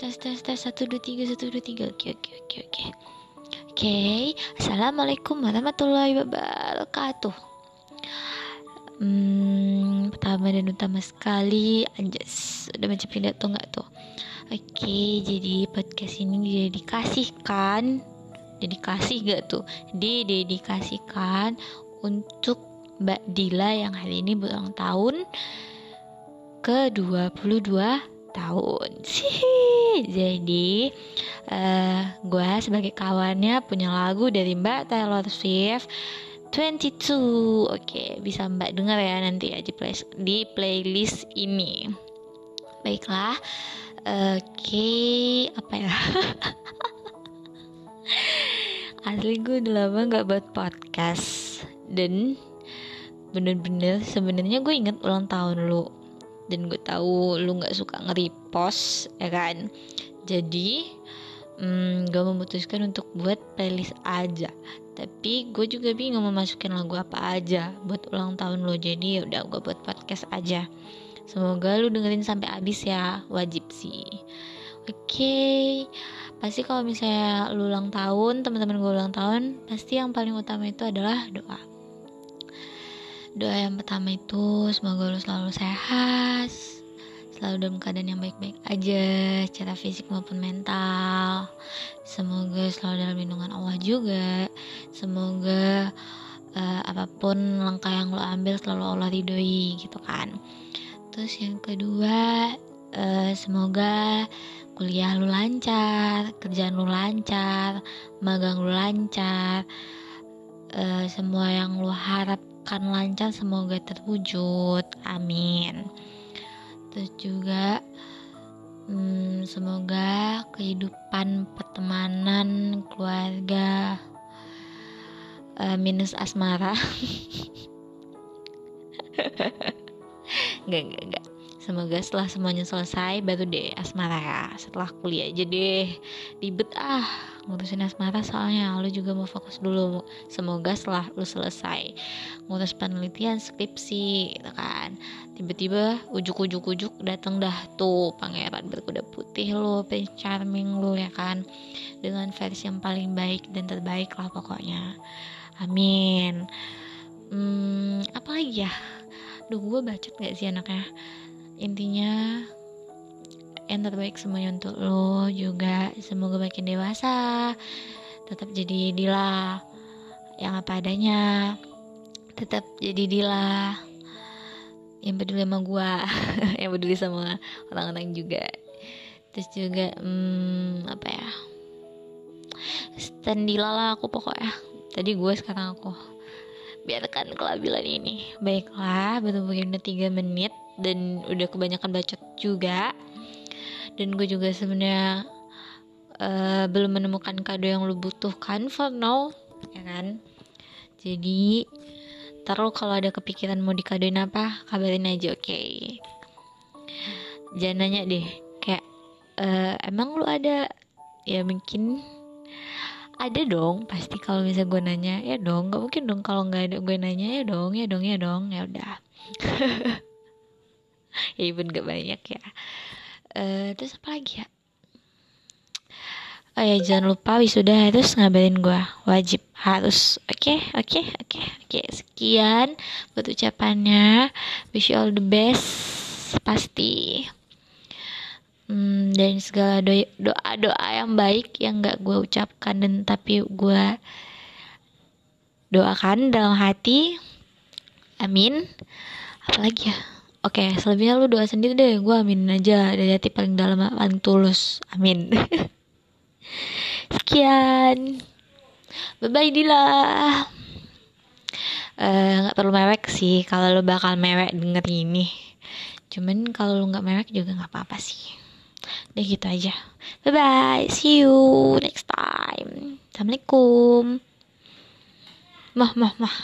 tes tes tes satu dua tiga satu dua tiga oke oke oke oke oke assalamualaikum warahmatullahi wabarakatuh hmm, pertama dan utama sekali anjas udah macam pindah tuh nggak tuh oke jadi podcast ini didedikasikan dedikasi gak tuh didedikasikan untuk Mbak Dila yang hari ini berulang tahun ke 22 tahun. Sih jadi uh, eh, gue sebagai kawannya punya lagu dari Mbak Taylor Swift 22 oke bisa Mbak dengar ya nanti ya di, play, di playlist ini. Baiklah. Oke okay, apa ya? Asli gue udah lama gak buat podcast. Dan bener-bener sebenarnya gue inget ulang tahun lu. Dan gue tahu lu nggak suka nge-repost ya kan? Jadi hmm, gue memutuskan untuk buat playlist aja. Tapi gue juga bingung mau masukin lagu apa aja buat ulang tahun lo jadi ya udah gue buat podcast aja. Semoga lu dengerin sampai habis ya. Wajib sih. Oke. Okay. pasti kalau misalnya lu ulang tahun teman-teman gue ulang tahun pasti yang paling utama itu adalah doa doa yang pertama itu semoga lu selalu sehat selalu dalam keadaan yang baik-baik aja secara fisik maupun mental. Semoga selalu dalam lindungan Allah juga. Semoga uh, apa pun langkah yang lo ambil selalu Allah ridhoi gitu kan. Terus yang kedua uh, semoga kuliah lu lancar kerjaan lu lancar magang lu lancar uh, semua yang lu harap akan lancar semoga terwujud. Amin. Terus juga hmm, semoga kehidupan pertemanan keluarga uh, minus asmara. Enggak, enggak, enggak Semoga setelah semuanya selesai baru deh asmara. Setelah kuliah aja deh. Ribet ah. Ngurusin asmara soalnya. Lu juga mau fokus dulu. Semoga setelah lu selesai Ngurus penelitian skripsi gitu kan. Tiba-tiba ujuk-ujuk-ujuk datang dah tuh Pangeran berkuda putih lu Prince Charming lu ya kan. Dengan versi yang paling baik dan terbaik lah pokoknya. Amin. Hmm, apa lagi ya? Duh gue bacot gak sih anaknya intinya yang terbaik semuanya untuk lo juga. Semoga makin dewasa tetap jadi Dila. Yang apa adanya tetap jadi Dila. Yang peduli sama gue yang peduli sama orang-orang juga. Terus juga hmm, apa ya stand Dila lah aku pokoknya. Tadi gue sekarang aku. Biarkan kelabilan ini. Baiklah baru begini 3 menit dan udah kebanyakan bacot juga. Dan gue juga sebenarnya uh, belum menemukan kado yang lo butuhkan for now ya kan? Jadi taruh kalau ada kepikiran mau dikadoin apa kabarin aja oke? Okay? jangan nanya deh kayak uh, emang lu ada? Ya mungkin ada dong pasti kalau misalnya gue nanya ya dong. Gak mungkin dong kalau nggak ada gue nanya ya dong ya dong ya dong ya udah ya even gak banyak ya uh, terus apa lagi ya Oh ya jangan lupa wisuda harus ngabarin gue wajib harus oke okay? oke okay? oke okay? oke okay. sekian buat ucapannya wish you all the best pasti hmm, dan segala doa doa doa yang baik yang gak gue ucapkan dan tapi gue doakan dalam hati amin apalagi ya Oke, okay, selebihnya lu doa sendiri deh. Gue aminin aja dari hati paling dalam, paling tulus. Amin. Sekian. Bye-bye Dila. Eh, nggak uh, perlu mewek sih kalau lu bakal mewek denger ini. Cuman kalau lu nggak mewek juga nggak apa-apa sih. Deh gitu aja. Bye-bye. See you next time. Assalamualaikum. Mah, mah, mah.